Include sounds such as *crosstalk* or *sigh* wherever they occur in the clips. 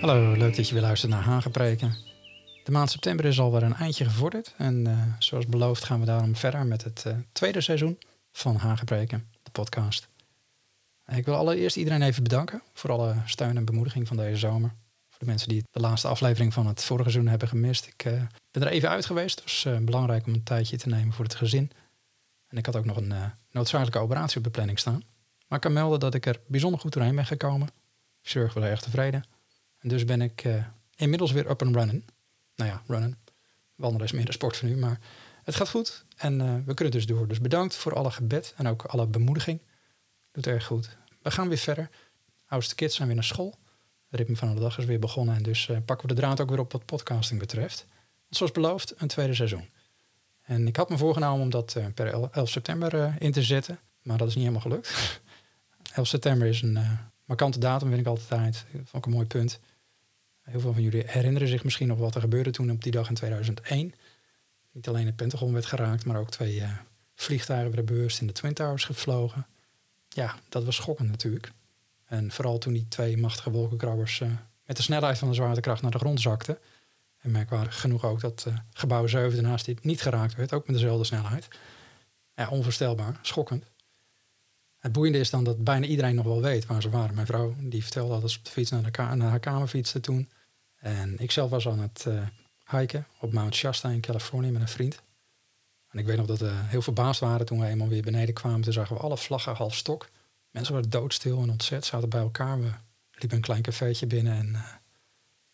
Hallo, leuk dat je weer luistert naar Hagepreken. De maand september is alweer een eindje gevorderd en uh, zoals beloofd gaan we daarom verder met het uh, tweede seizoen van Hagepreken, de podcast. Ik wil allereerst iedereen even bedanken voor alle steun en bemoediging van deze zomer. Voor de mensen die de laatste aflevering van het vorige seizoen hebben gemist. Ik uh, ben er even uit geweest. Het was belangrijk om een tijdje te nemen voor het gezin. En ik had ook nog een noodzakelijke operatie op de planning staan. Maar ik kan melden dat ik er bijzonder goed doorheen ben gekomen. Ik zorg wel erg tevreden. En dus ben ik uh, inmiddels weer up and running. Nou ja, runnen. Wandelen is meer de sport van nu, maar het gaat goed. En uh, we kunnen dus door. Dus bedankt voor alle gebed en ook alle bemoediging. Doet erg goed. We gaan weer verder. Oudste kids zijn weer naar school. Het ritme van de dag is weer begonnen. En dus uh, pakken we de draad ook weer op wat podcasting betreft. Zoals beloofd, een tweede seizoen. En ik had me voorgenomen om dat per 11 september in te zetten. Maar dat is niet helemaal gelukt. *laughs* 11 september is een markante datum, vind ik altijd. Vond ik een mooi punt. Heel veel van jullie herinneren zich misschien nog wat er gebeurde toen op die dag in 2001. Niet alleen het Pentagon werd geraakt, maar ook twee uh, vliegtuigen werden bewust in de Twin Towers gevlogen. Ja, dat was schokkend natuurlijk. En vooral toen die twee machtige wolkenkrabbers uh, met de snelheid van de zwaartekracht naar de grond zakten. En merkwaardig genoeg ook dat uh, gebouw 7 daarnaast dit niet geraakt werd, ook met dezelfde snelheid. Ja, onvoorstelbaar, schokkend. Het boeiende is dan dat bijna iedereen nog wel weet waar ze waren. Mijn vrouw die vertelde dat ze op de fiets naar, naar haar kamer fietste toen. En ik zelf was aan het uh, hiken op Mount Shasta in Californië met een vriend. En ik weet nog dat we heel verbaasd waren toen we eenmaal weer beneden kwamen. Toen zagen we alle vlaggen half stok. Mensen waren doodstil en ontzet, zaten bij elkaar. We liepen een klein cafeetje binnen en uh,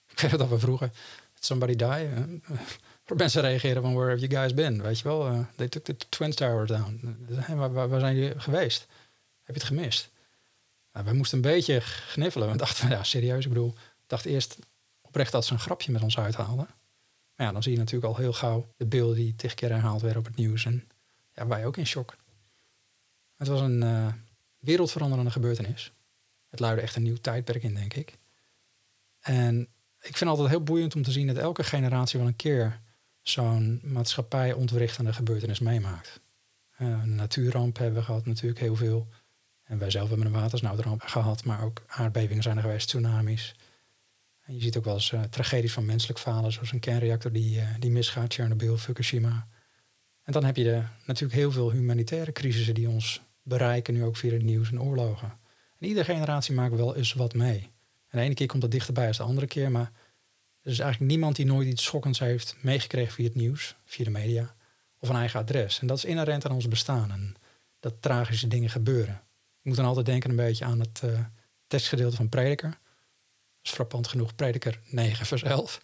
*laughs* ik weet dat we vroegen, somebody die? *laughs* Uh, mensen reageren van, where have you guys been? Weet je wel, they took the Twin Tower down. Waar, waar, zijn jullie geweest? Heb je het gemist? Nou, wij moesten een beetje gniffelen. We dachten, *laughs* ja serieus, ik bedoel, dacht eerst, oprecht dat ze een grapje met ons uithaalden. Maar ja, dan zie je natuurlijk al heel gauw de beelden die tig keer herhaald werden op het nieuws. En ja, wij ook in shock. Het was een uh, wereldveranderende gebeurtenis. Het luidde echt een nieuw tijdperk in, denk ik. En ik vind altijd heel boeiend om te zien dat elke generatie wel een keer zo'n maatschappij ontwrichtende gebeurtenis meemaakt. Uh, een natuurramp hebben we gehad natuurlijk heel veel. En wij zelf hebben een watersnoodramp gehad, maar ook aardbevingen zijn er geweest, tsunamis. En je ziet ook wel eens uh, tragedies van menselijk falen, zoals een kernreactor die, uh, die misgaat, Chernobyl, Fukushima. En dan heb je de, natuurlijk heel veel humanitaire crisissen die ons bereiken, nu ook via het nieuws en oorlogen. En iedere generatie maakt wel eens wat mee. En de ene keer komt dat dichterbij als de andere keer, maar er is eigenlijk niemand die nooit iets schokkends heeft meegekregen via het nieuws, via de media, of een eigen adres. En dat is inherent aan ons bestaan en dat tragische dingen gebeuren. Je moet dan altijd denken een beetje aan het uh, tekstgedeelte van Prediker is frappant genoeg prediker 9 vers 11.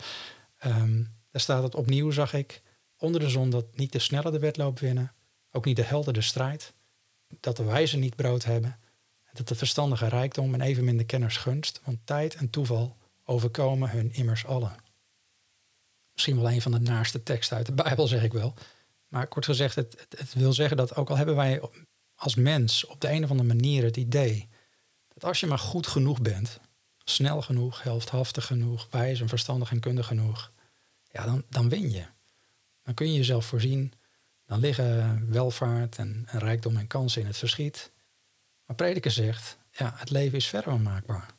Um, daar staat het opnieuw, zag ik, onder de zon dat niet de snelle de wedloop winnen, ook niet de helden de strijd, dat de wijzen niet brood hebben, en dat de verstandige rijkdom en evenmin de kenners gunst, want tijd en toeval overkomen hun immers allen. Misschien wel een van de naarste teksten uit de Bijbel, zeg ik wel. Maar kort gezegd, het, het, het wil zeggen dat ook al hebben wij als mens op de een of andere manier het idee dat als je maar goed genoeg bent, snel genoeg, helfthaftig genoeg, wijs en verstandig en kundig genoeg, ja, dan, dan win je. Dan kun je jezelf voorzien. Dan liggen welvaart en, rijkdom en kansen in het verschiet. Maar prediker zegt, ja, het leven is verder onmaakbaar.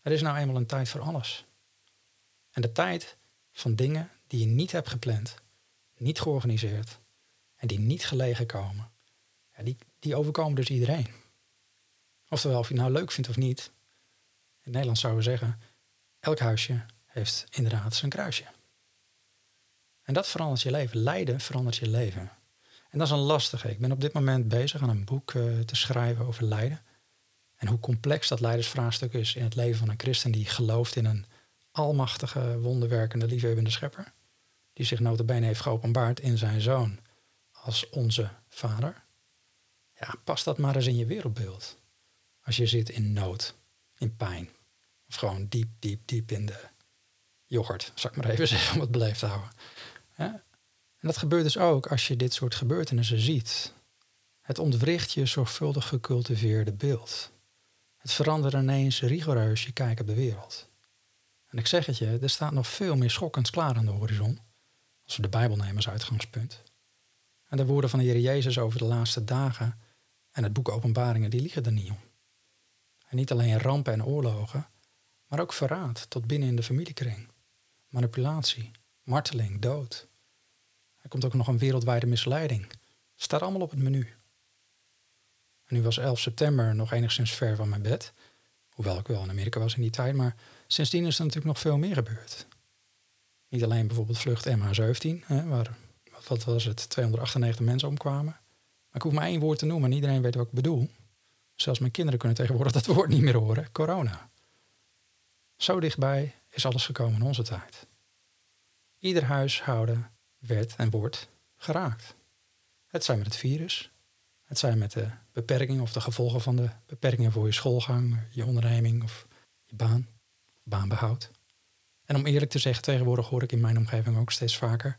Er is nou eenmaal een tijd voor alles. En de tijd van dingen die je niet hebt gepland, niet georganiseerd en die niet gelegen komen, die, die overkomen dus iedereen. Oftewel, of je nou leuk vindt of niet, in Nederland zouden we zeggen, elk huisje heeft inderdaad zijn kruisje. En dat verandert je leven. Lijden verandert je leven. En dat is een lastige. Ik ben op dit moment bezig aan een boek uh, te schrijven over lijden. En hoe complex dat leidersvraagstuk is in het leven van een christen die gelooft in een almachtige, wonderwerkende, liefhebbende schepper. Die zich notabene heeft geopenbaard in zijn zoon als onze vader. Ja, pas dat maar eens in je wereldbeeld. Als je zit in nood in pijn Of gewoon diep, diep, diep in de yoghurt, zal ik maar even *laughs* zeggen, om het beleefd te houden. En dat gebeurt dus ook als je dit soort gebeurtenissen ziet. Het ontwricht je zorgvuldig gecultiveerde beeld. Het verandert ineens rigoureus je kijk op de wereld. En ik zeg het je, er staat nog veel meer schokkends klaar aan de horizon. Als we de Bijbel nemen als uitgangspunt. En de woorden van de Heer Jezus over de laatste dagen en het boek Openbaringen, die liegen er niet om. Niet alleen rampen en oorlogen, maar ook verraad tot binnen in de familiekring. Manipulatie, marteling, dood. Er komt ook nog een wereldwijde misleiding. Staat allemaal op het menu. En nu was 11 september nog enigszins ver van mijn bed. Hoewel ik wel in Amerika was in die tijd, maar sindsdien is er natuurlijk nog veel meer gebeurd. Niet alleen bijvoorbeeld vlucht MH17, hè, waar, wat was het, 298 mensen omkwamen. Maar ik hoef maar één woord te noemen en iedereen weet wat ik bedoel. Zelfs mijn kinderen kunnen tegenwoordig dat woord niet meer horen. Corona. Zo dichtbij is alles gekomen in onze tijd. Ieder huishouden werd en wordt geraakt. Het zijn met het virus, het zijn met de beperkingen of de gevolgen van de beperkingen voor je schoolgang, je onderneming of je baan, baanbehoud. En om eerlijk te zeggen, tegenwoordig hoor ik in mijn omgeving ook steeds vaker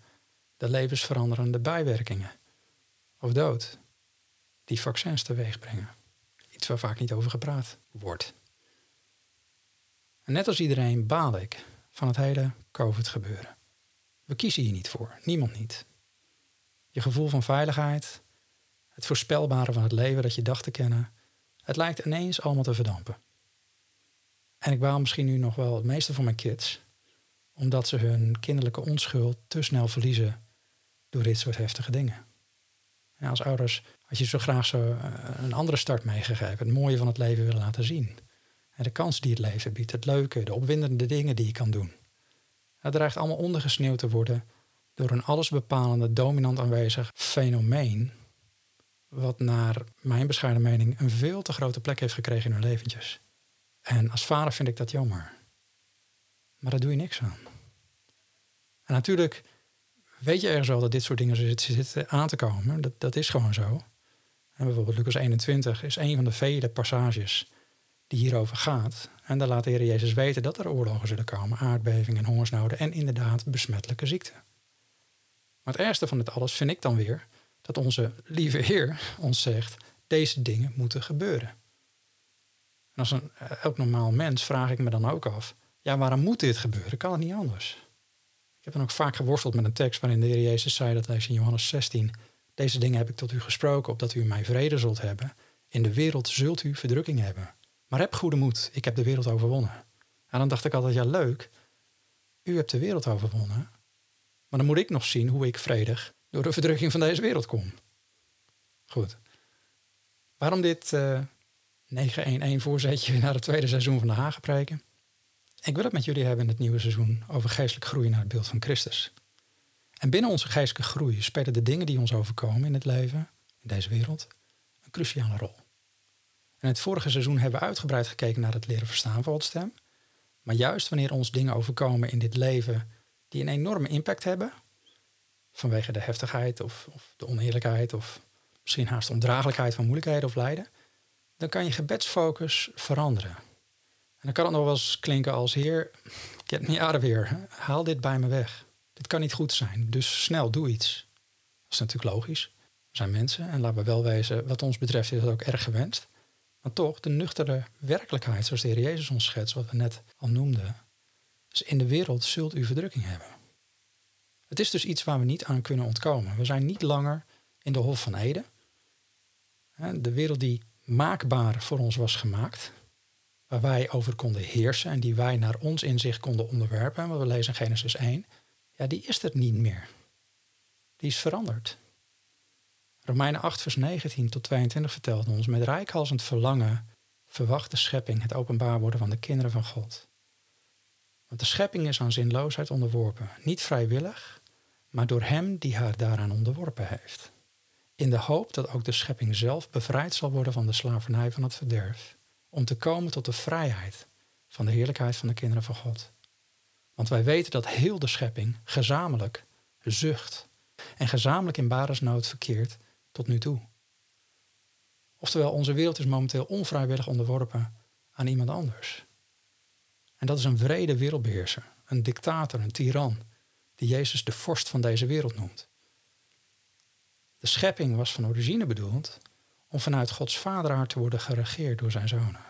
de levensveranderende bijwerkingen of dood die vaccins teweeg brengen. Waar vaak niet over gepraat wordt. En net als iedereen baal ik van het hele COVID-gebeuren. We kiezen hier niet voor, niemand niet. Je gevoel van veiligheid, het voorspelbare van het leven dat je dacht te kennen, het lijkt ineens allemaal te verdampen. En ik baal misschien nu nog wel het meeste van mijn kids, omdat ze hun kinderlijke onschuld te snel verliezen door dit soort heftige dingen. Ja, als ouders had je zo graag zo eh, een andere start meegegeven, het mooie van het leven willen laten zien. En de kans die het leven biedt, het leuke, de opwindende dingen die je kan doen. Het dreigt allemaal ondergesneeuwd te worden door een allesbepalende, dominant aanwezig fenomeen, wat naar mijn bescheiden mening een veel te grote plek heeft gekregen in hun leventjes. En als vader vind ik dat jammer. Maar daar doe je niks aan. En natuurlijk weet je ergens wel dat dit soort dingen zitten aan te komen. Dat, dat is gewoon zo. En bijvoorbeeld Lucas 21 is een van de vele passages die hierover gaat. En daar laat de Heer Jezus weten dat er oorlogen zullen komen, aardbevingen en hongersnoden en inderdaad besmettelijke ziekten. Maar het ergste van dit alles vind ik dan weer dat onze lieve Heer ons zegt, deze dingen moeten gebeuren. En als een elk normaal mens vraag ik me dan ook af, ja waarom moet dit gebeuren? Kan het niet anders? Ik heb dan ook vaak geworsteld met een tekst waarin de Heer Jezus zei, dat lees in Johannes 16, deze dingen heb ik tot u gesproken, opdat u mij vrede zult hebben. In de wereld zult u verdrukking hebben. Maar heb goede moed, ik heb de wereld overwonnen. En dan dacht ik altijd, ja leuk, u hebt de wereld overwonnen. Maar dan moet ik nog zien hoe ik vredig door de verdrukking van deze wereld kom. Goed. Waarom dit uh, 9-1-1 voorzetje *laughs* naar het tweede seizoen van de Hagenpreken? Ik wil het met jullie hebben in het nieuwe seizoen over geestelijk groei naar het beeld van Christus. En binnen onze geestelijke groei spelen de dingen die ons overkomen in het leven, in deze wereld, een cruciale rol. In het vorige seizoen hebben we uitgebreid gekeken naar het leren verstaan van Gods stem. Maar juist wanneer ons dingen overkomen in dit leven die een enorme impact hebben, vanwege de heftigheid of, of de oneerlijkheid of misschien haast ondraaglijkheid van moeilijkheden of lijden, dan kan je gebedsfocus veranderen. Dan kan het nog wel eens klinken als Heer, get me out of here. Haal dit bij me weg. Dit kan niet goed zijn, dus snel, doe iets. Dat is natuurlijk logisch. We zijn mensen en laten we wel wezen, wat ons betreft is dat ook erg gewenst. Maar toch, de nuchtere werkelijkheid, zoals de Heer Jezus ons schetst, wat we net al noemden, is in de wereld zult u verdrukking hebben. Het is dus iets waar we niet aan kunnen ontkomen. We zijn niet langer in de Hof van Eden. De wereld die maakbaar voor ons was gemaakt, waar wij over konden heersen en die wij naar ons inzicht konden onderwerpen, wat we lezen Genesis 1, ja, die is er niet meer. Die is veranderd. Romeinen 8, vers 19 tot 22 vertelt ons: Met rijkhalsend verlangen verwacht de schepping het openbaar worden van de kinderen van God. Want de schepping is aan zinloosheid onderworpen, niet vrijwillig, maar door Hem die haar daaraan onderworpen heeft. In de hoop dat ook de schepping zelf bevrijd zal worden van de slavernij van het verderf, om te komen tot de vrijheid van de heerlijkheid van de kinderen van God. Want wij weten dat heel de schepping gezamenlijk zucht en gezamenlijk in baresnood verkeert tot nu toe. Oftewel, onze wereld is momenteel onvrijwillig onderworpen aan iemand anders. En dat is een vrede wereldbeheerser, een dictator, een tiran, die Jezus de vorst van deze wereld noemt. De schepping was van origine bedoeld om vanuit Gods vaderhart te worden geregeerd door zijn zonen.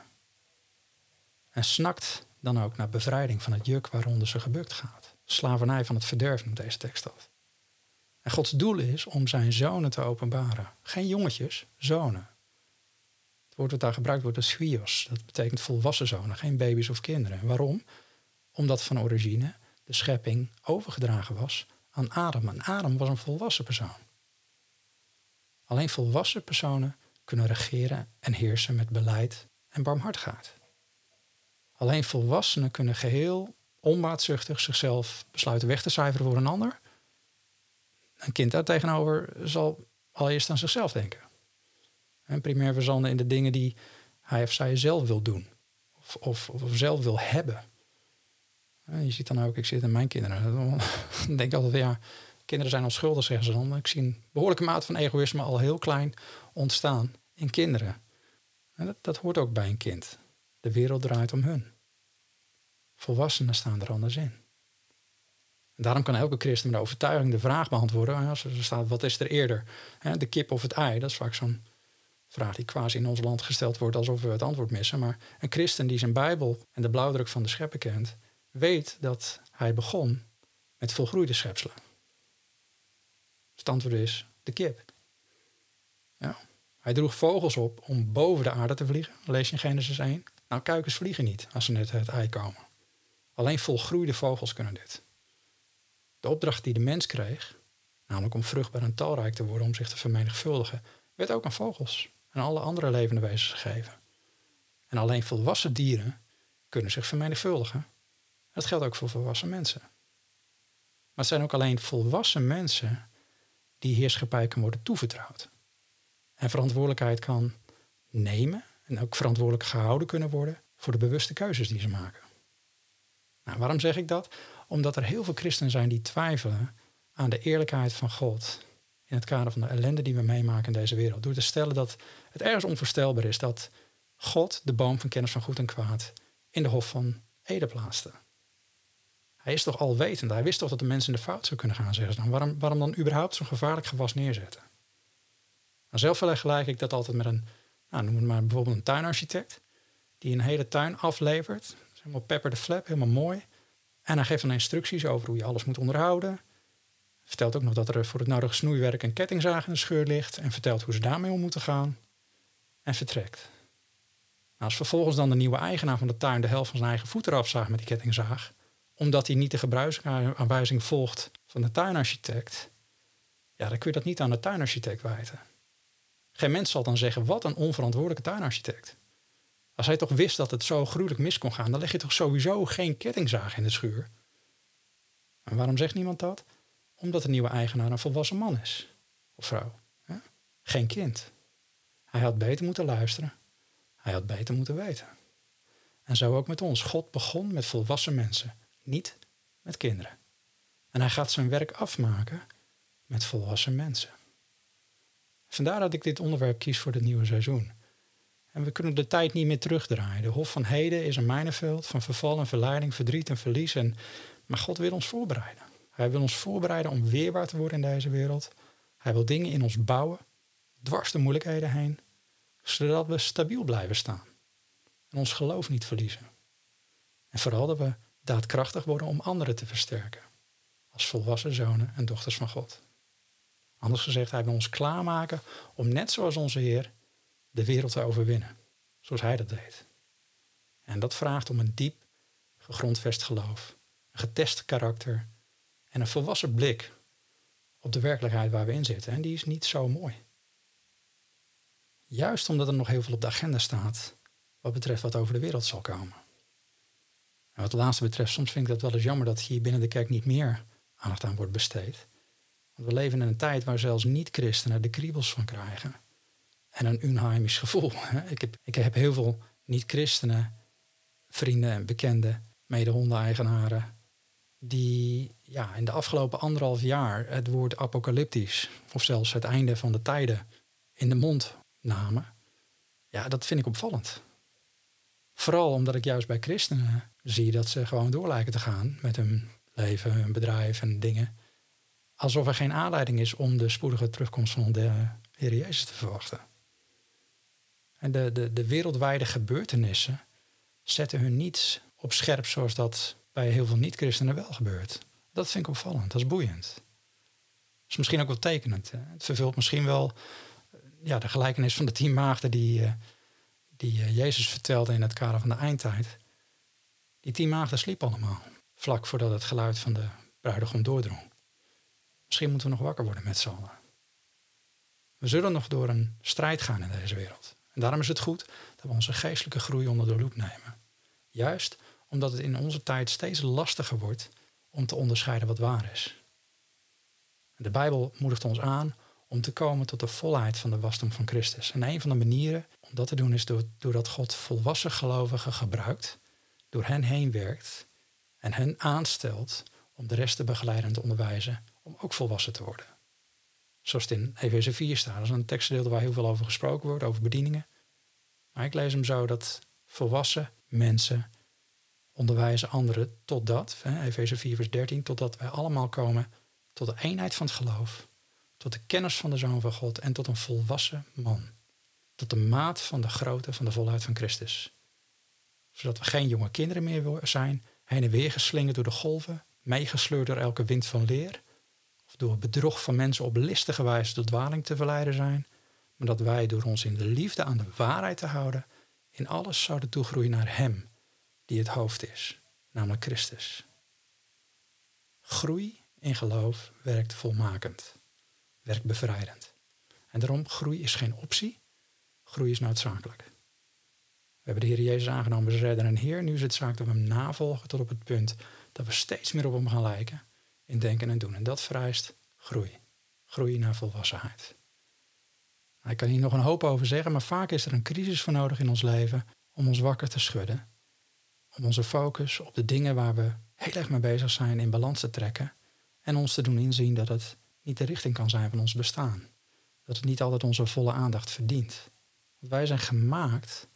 En snakt dan ook naar bevrijding van het juk waaronder ze gebukt gaat. Slavernij van het verderf noemt deze tekst dat. En Gods doel is om zijn zonen te openbaren. Geen jongetjes, zonen. Het woord wat daar gebruikt wordt is schios. Dat betekent volwassen zonen, geen baby's of kinderen. waarom? Omdat van origine de schepping overgedragen was aan Adam. En Adam was een volwassen persoon. Alleen volwassen personen kunnen regeren en heersen met beleid en barmhartigheid. Alleen volwassenen kunnen geheel onbaatzuchtig zichzelf besluiten weg te cijferen voor een ander. Een kind daar tegenover zal allereerst aan zichzelf denken. En primair verzanden in de dingen die hij of zij zelf wil doen. Of, of, of zelf wil hebben. En je ziet dan ook, ik zit in mijn kinderen. *laughs* Dan denk ik altijd, ja, kinderen zijn onschuldig, zeggen ze dan. Ik zie een behoorlijke mate van egoïsme al heel klein ontstaan in kinderen. En dat, hoort ook bij een kind. De wereld draait om hun. Volwassenen staan er anders in. Daarom kan elke christen met overtuiging de vraag beantwoorden. Als er staat, wat is er eerder? De kip of het ei? Dat is vaak zo'n vraag die quasi in ons land gesteld wordt alsof we het antwoord missen. Maar een christen die zijn Bijbel en de blauwdruk van de schepper kent, weet dat hij begon met volgroeide schepselen. Antwoord is de kip. Ja. Hij droeg vogels op om boven de aarde te vliegen. Lees je in Genesis 1. Nou, kuikens vliegen niet als ze net het ei komen. Alleen volgroeide vogels kunnen dit. De opdracht die de mens kreeg, namelijk om vruchtbaar en talrijk te worden, om zich te vermenigvuldigen, werd ook aan vogels en alle andere levende wezens gegeven. En alleen volwassen dieren kunnen zich vermenigvuldigen. Dat geldt ook voor volwassen mensen. Maar het zijn ook alleen volwassen mensen die heerschappij kan worden toevertrouwd. En verantwoordelijkheid kan nemen en ook verantwoordelijk gehouden kunnen worden voor de bewuste keuzes die ze maken. Nou, waarom zeg ik dat? Omdat er heel veel christenen zijn die twijfelen aan de eerlijkheid van God in het kader van de ellende die we meemaken in deze wereld. Door te stellen dat het ergens onvoorstelbaar is dat God de boom van kennis van goed en kwaad in de hof van Ede plaatste. Hij is toch alwetend. Hij wist toch dat de mensen in de fout zou kunnen gaan, zeggen ze dan. Waarom, waarom dan überhaupt zo'n gevaarlijk gewas neerzetten? Nou, zelf vergelijk ik dat altijd met een, nou, noem het maar bijvoorbeeld een tuinarchitect. Die een hele tuin aflevert. helemaal pepper de flap, helemaal mooi. En hij geeft dan instructies over hoe je alles moet onderhouden. Vertelt ook nog dat er voor het nodige snoeiwerk een kettingzaag in de scheur ligt. En vertelt hoe ze daarmee om moeten gaan. En vertrekt. Nou, als vervolgens dan de nieuwe eigenaar van de tuin de helft van zijn eigen voet eraf zaagt met die kettingzaag. Omdat hij niet de gebruiksaanwijzing volgt van de tuinarchitect. Ja, dan kun je dat niet aan de tuinarchitect wijten. Geen mens zal dan zeggen, wat een onverantwoordelijke tuinarchitect. Als hij toch wist dat het zo gruwelijk mis kon gaan, dan leg je toch sowieso geen kettingzaag in de schuur. En waarom zegt niemand dat? Omdat de nieuwe eigenaar een volwassen man is. Of vrouw. Geen kind. Hij had beter moeten luisteren. Hij had beter moeten weten. En zo ook met ons. God begon met volwassen mensen, niet met kinderen. En hij gaat zijn werk afmaken met volwassen mensen. Vandaar dat ik dit onderwerp kies voor het nieuwe seizoen. En we kunnen de tijd niet meer terugdraaien. De Hof van Heden is een mijnenveld van verval en verleiding, verdriet en verlies. En, maar God wil ons voorbereiden. Hij wil ons voorbereiden om weerbaar te worden in deze wereld. Hij wil dingen in ons bouwen, dwars de moeilijkheden heen, zodat we stabiel blijven staan. En ons geloof niet verliezen. En vooral dat we daadkrachtig worden om anderen te versterken. Als volwassen zonen en dochters van God. Anders gezegd, hij wil ons klaarmaken om net zoals onze Heer de wereld te overwinnen. Zoals hij dat deed. En dat vraagt om een diep gegrondvest geloof, een getest karakter en een volwassen blik op de werkelijkheid waar we in zitten. En die is niet zo mooi. Juist omdat er nog heel veel op de agenda staat wat betreft wat over de wereld zal komen. En wat het laatste betreft, soms vind ik dat wel eens jammer dat hier binnen de kerk niet meer aandacht aan wordt besteed. Want we leven in een tijd waar zelfs niet-christenen de kriebels van krijgen. En een unheimisch gevoel. Ik heb, ik heb heel veel niet-christenen, vrienden en bekenden, mede-hondeneigenaren, die ja, in de afgelopen anderhalf jaar het woord apocalyptisch, of zelfs het einde van de tijden, in de mond namen. Ja, dat vind ik opvallend. Vooral omdat ik juist bij christenen zie je dat ze gewoon door lijken te gaan met hun leven, hun bedrijf en dingen. Alsof er geen aanleiding is om de spoedige terugkomst van de Heer Jezus te verwachten. En de, de, de wereldwijde gebeurtenissen zetten hun niets op scherp zoals dat bij heel veel niet-christenen wel gebeurt. Dat vind ik opvallend, dat is boeiend. Dat is misschien ook wel tekenend. Het vervult misschien wel eh, ja, de gelijkenis van de tien maagden die, uh, die uh, Jezus vertelde in het kader van de eindtijd. Die tien maagden sliepen allemaal, vlak voordat het geluid van de bruidegom doordrong. Misschien moeten we nog wakker worden met z'n allen. We zullen nog door een strijd gaan in deze wereld. En daarom is het goed dat we onze geestelijke groei onder de loep nemen. Juist omdat het in onze tijd steeds lastiger wordt om te onderscheiden wat waar is. De Bijbel moedigt ons aan om te komen tot de volheid van de wasdom van Christus. En een van de manieren om dat te doen is door, doordat God volwassen gelovigen gebruikt, door hen heen werkt en hen aanstelt om de rest te begeleiden en te onderwijzen om ook volwassen te worden. Zoals het in Efeze 4 staat. Dat is een tekstdeel waar heel veel over gesproken wordt, over bedieningen. Maar ik lees hem zo dat volwassen mensen onderwijzen anderen totdat, Efeze 4 vers 13, totdat wij allemaal komen tot de eenheid van het geloof, tot de kennis van de Zoon van God en tot een volwassen man. Tot de maat van de grootte van de volheid van Christus. Zodat we geen jonge kinderen meer zijn, heen en weer geslingerd door de golven, meegesleurd door elke wind van leer, of door bedrog van mensen op listige wijze tot dwaling te verleiden zijn, maar dat wij door ons in de liefde aan de waarheid te houden, in alles zouden toegroeien naar Hem, die het hoofd is, namelijk Christus. Groei in geloof werkt volmakend, werkt bevrijdend. En daarom, groei is geen optie, groei is noodzakelijk. We hebben de Heer Jezus aangenomen als redder en Heer. Nu is het zaak dat we hem navolgen tot op het punt dat we steeds meer op hem gaan lijken in denken en doen. En dat vereist groei. Groei naar volwassenheid. Ik kan hier nog een hoop over zeggen, maar vaak is er een crisis voor nodig in ons leven om ons wakker te schudden. Om onze focus op de dingen waar we heel erg mee bezig zijn in balans te trekken. En ons te doen inzien dat het niet de richting kan zijn van ons bestaan. Dat het niet altijd onze volle aandacht verdient. Want wij zijn gemaakt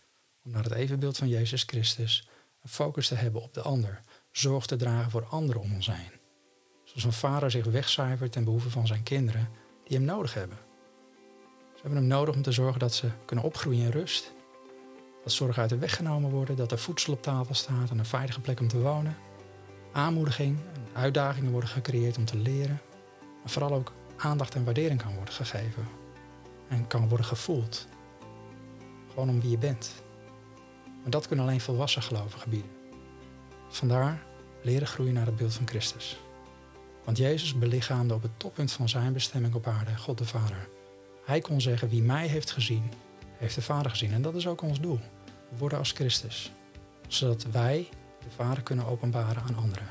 om naar het evenbeeld van Jezus Christus een focus te hebben op de ander. Zorg te dragen voor anderen om ons heen. Zoals een vader zich wegcijfert ten behoeve van zijn kinderen die hem nodig hebben. Ze hebben hem nodig om te zorgen dat ze kunnen opgroeien in rust. Dat zorgen uit de weg genomen worden, dat er voedsel op tafel staat en een veilige plek om te wonen. Aanmoediging en uitdagingen worden gecreëerd om te leren. Maar vooral ook aandacht en waardering kan worden gegeven. En kan worden gevoeld. Gewoon om wie je bent. Maar dat kunnen alleen volwassen gelovigen bieden. Vandaar leren groeien naar het beeld van Christus. Want Jezus belichaamde op het toppunt van zijn bestemming op aarde God de Vader. Hij kon zeggen, wie mij heeft gezien, heeft de Vader gezien. En dat is ook ons doel. We worden als Christus. Zodat wij de Vader kunnen openbaren aan anderen.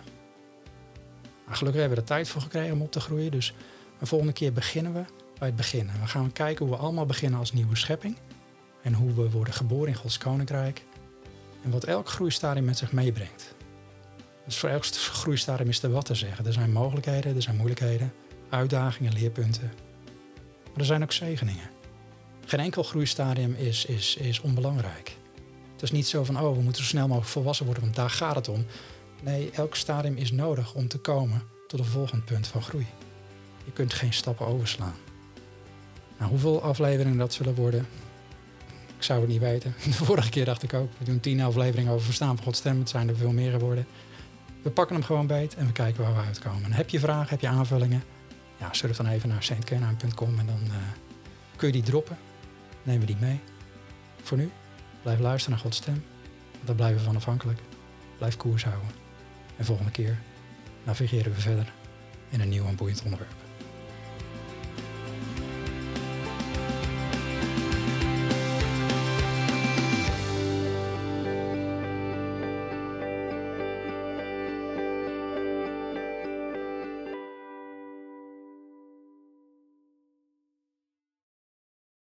Nou, gelukkig hebben we er tijd voor gekregen om op te groeien. Dus de volgende keer beginnen we bij het begin. we gaan kijken hoe we allemaal beginnen als nieuwe schepping. En hoe we worden geboren in Gods Koninkrijk. En wat elk groeistadium met zich meebrengt. Dus voor elk groeistadium is er wat te zeggen. Er zijn mogelijkheden, er zijn moeilijkheden, uitdagingen, leerpunten. Maar er zijn ook zegeningen. Geen enkel groeistadium is, is, is onbelangrijk. Het is niet zo van, oh, we moeten zo snel mogelijk volwassen worden, want daar gaat het om. Nee, elk stadium is nodig om te komen tot een volgend punt van groei. Je kunt geen stappen overslaan. Nou, hoeveel afleveringen dat zullen worden, ik zou het niet weten. *laughs* De vorige keer dacht ik ook, we doen tien afleveringen over verstaan van Gods stem. Het zijn er veel meer geworden. We pakken hem gewoon beet en we kijken waar we uitkomen. En heb je vragen, heb je aanvullingen? Ja, surf dan even naar saintkenaan.com en dan uh, kun je die droppen. Nemen we die mee. Voor nu, blijf luisteren naar Gods stem. Daar blijven we van afhankelijk. Blijf koers houden. En volgende keer navigeren we verder in een nieuw en boeiend onderwerp.